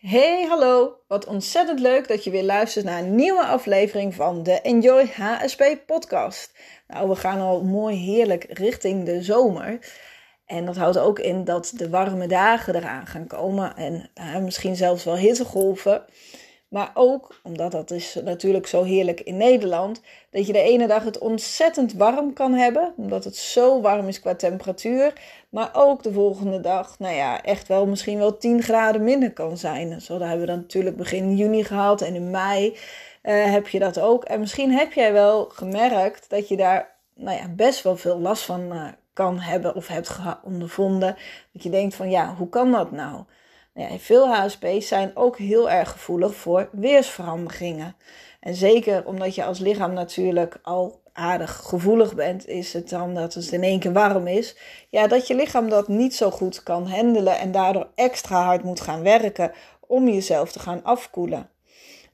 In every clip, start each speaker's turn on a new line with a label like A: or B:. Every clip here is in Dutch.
A: Hey, hallo! Wat ontzettend leuk dat je weer luistert naar een nieuwe aflevering van de Enjoy HSP podcast. Nou, we gaan al mooi heerlijk richting de zomer. En dat houdt ook in dat de warme dagen eraan gaan komen en uh, misschien zelfs wel hittegolven. Maar ook, omdat dat is natuurlijk zo heerlijk in Nederland, dat je de ene dag het ontzettend warm kan hebben, omdat het zo warm is qua temperatuur. Maar ook de volgende dag, nou ja, echt wel misschien wel 10 graden minder kan zijn. Zo hebben we dan natuurlijk begin juni gehad en in mei uh, heb je dat ook. En misschien heb jij wel gemerkt dat je daar nou ja, best wel veel last van uh, kan hebben of hebt ondervonden. Dat je denkt van ja, hoe kan dat nou? Ja, veel HSP's zijn ook heel erg gevoelig voor weersveranderingen. En zeker omdat je als lichaam natuurlijk al aardig gevoelig bent, is het dan dat het in één keer warm is. Ja, dat je lichaam dat niet zo goed kan handelen en daardoor extra hard moet gaan werken om jezelf te gaan afkoelen.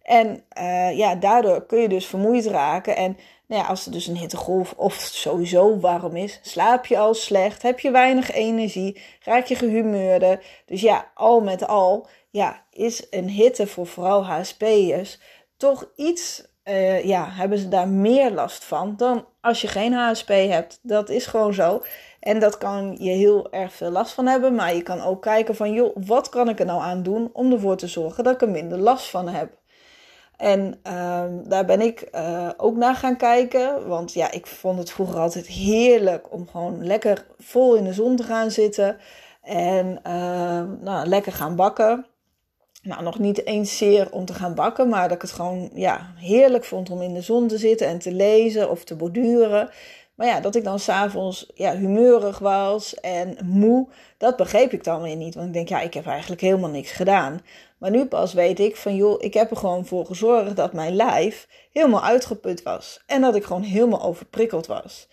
A: En uh, ja, daardoor kun je dus vermoeid raken. En nou ja, als er dus een hittegolf of sowieso warm is, slaap je al slecht, heb je weinig energie, raak je gehumeurde. Dus ja, al met al ja, is een hitte voor vooral HSP'ers toch iets, uh, ja, hebben ze daar meer last van dan als je geen HSP hebt. Dat is gewoon zo. En dat kan je heel erg veel last van hebben. Maar je kan ook kijken van, joh, wat kan ik er nou aan doen om ervoor te zorgen dat ik er minder last van heb. En uh, daar ben ik uh, ook naar gaan kijken. Want ja, ik vond het vroeger altijd heerlijk om gewoon lekker vol in de zon te gaan zitten. En uh, nou, lekker gaan bakken. Nou, nog niet eens zeer om te gaan bakken, maar dat ik het gewoon ja, heerlijk vond om in de zon te zitten en te lezen of te borduren. Maar ja, dat ik dan s'avonds ja, humeurig was en moe, dat begreep ik dan weer niet. Want ik denk, ja, ik heb eigenlijk helemaal niks gedaan. Maar nu pas weet ik van, joh, ik heb er gewoon voor gezorgd dat mijn lijf helemaal uitgeput was. En dat ik gewoon helemaal overprikkeld was.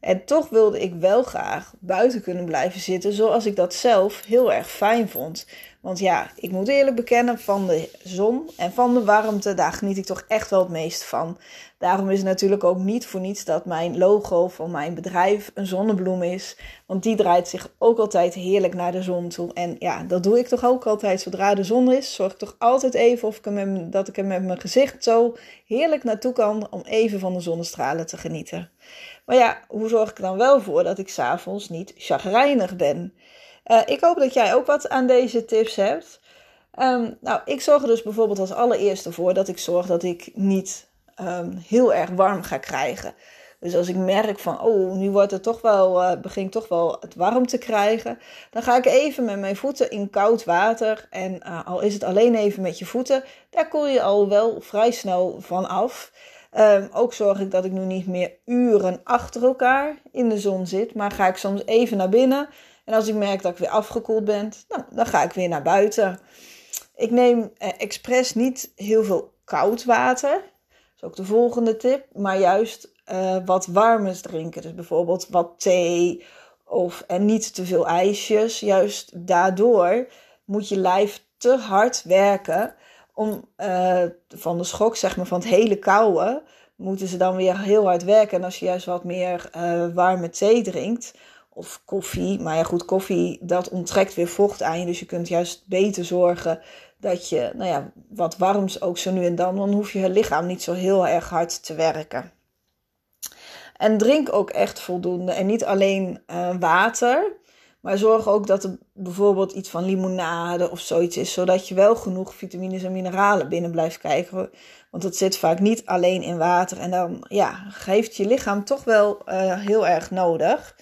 A: En toch wilde ik wel graag buiten kunnen blijven zitten zoals ik dat zelf heel erg fijn vond. Want ja, ik moet eerlijk bekennen, van de zon en van de warmte, daar geniet ik toch echt wel het meest van. Daarom is het natuurlijk ook niet voor niets dat mijn logo van mijn bedrijf een zonnebloem is. Want die draait zich ook altijd heerlijk naar de zon toe. En ja, dat doe ik toch ook altijd. Zodra de zon is, zorg ik toch altijd even of ik hem, dat ik er met mijn gezicht zo heerlijk naartoe kan om even van de zonnestralen te genieten. Maar ja, hoe zorg ik dan wel voor dat ik s'avonds niet chagrijnig ben? Uh, ik hoop dat jij ook wat aan deze tips hebt. Um, nou, ik zorg er dus bijvoorbeeld als allereerste voor dat ik zorg dat ik niet um, heel erg warm ga krijgen. Dus als ik merk van, oh, nu wordt het toch wel, uh, begin ik toch wel het warm te krijgen, dan ga ik even met mijn voeten in koud water. En uh, al is het alleen even met je voeten, daar koel je al wel vrij snel van af. Um, ook zorg ik dat ik nu niet meer uren achter elkaar in de zon zit, maar ga ik soms even naar binnen. En als ik merk dat ik weer afgekoeld ben, nou, dan ga ik weer naar buiten. Ik neem eh, expres niet heel veel koud water. Dat is ook de volgende tip. Maar juist uh, wat warmers drinken. Dus bijvoorbeeld wat thee of, en niet te veel ijsjes. Juist daardoor moet je lijf te hard werken om uh, van de schok, zeg maar, van het hele koude, moeten ze dan weer heel hard werken. En als je juist wat meer uh, warme thee drinkt, of koffie. Maar ja, goed, koffie dat onttrekt weer vocht aan je. Dus je kunt juist beter zorgen dat je, nou ja, wat warms ook zo nu en dan. Dan hoef je je lichaam niet zo heel erg hard te werken. En drink ook echt voldoende. En niet alleen uh, water. Maar zorg ook dat er bijvoorbeeld iets van limonade of zoiets is. Zodat je wel genoeg vitamines en mineralen binnen blijft krijgen. Want dat zit vaak niet alleen in water. En dan ja, geeft je lichaam toch wel uh, heel erg nodig.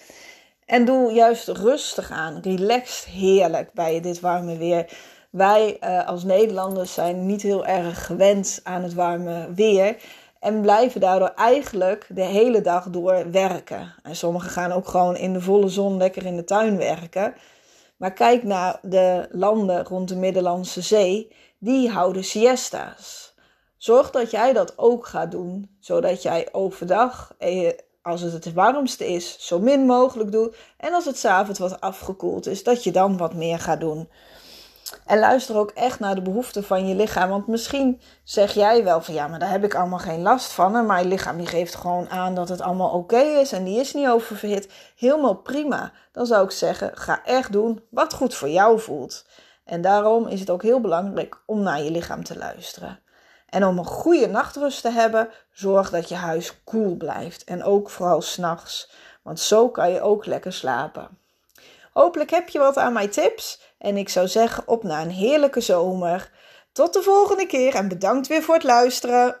A: En doe juist rustig aan, relaxed, heerlijk bij dit warme weer. Wij uh, als Nederlanders zijn niet heel erg gewend aan het warme weer. En blijven daardoor eigenlijk de hele dag door werken. En sommigen gaan ook gewoon in de volle zon lekker in de tuin werken. Maar kijk naar de landen rond de Middellandse Zee. Die houden siesta's. Zorg dat jij dat ook gaat doen. Zodat jij overdag als het het warmste is, zo min mogelijk doet. En als het s'avonds wat afgekoeld is, dat je dan wat meer gaat doen. En luister ook echt naar de behoeften van je lichaam. Want misschien zeg jij wel van ja, maar daar heb ik allemaal geen last van. En mijn lichaam die geeft gewoon aan dat het allemaal oké is en die is niet oververhit. Helemaal prima. Dan zou ik zeggen, ga echt doen wat goed voor jou voelt. En daarom is het ook heel belangrijk om naar je lichaam te luisteren. En om een goede nachtrust te hebben, zorg dat je huis koel blijft. En ook vooral s'nachts. Want zo kan je ook lekker slapen. Hopelijk heb je wat aan mijn tips. En ik zou zeggen op naar een heerlijke zomer. Tot de volgende keer en bedankt weer voor het luisteren.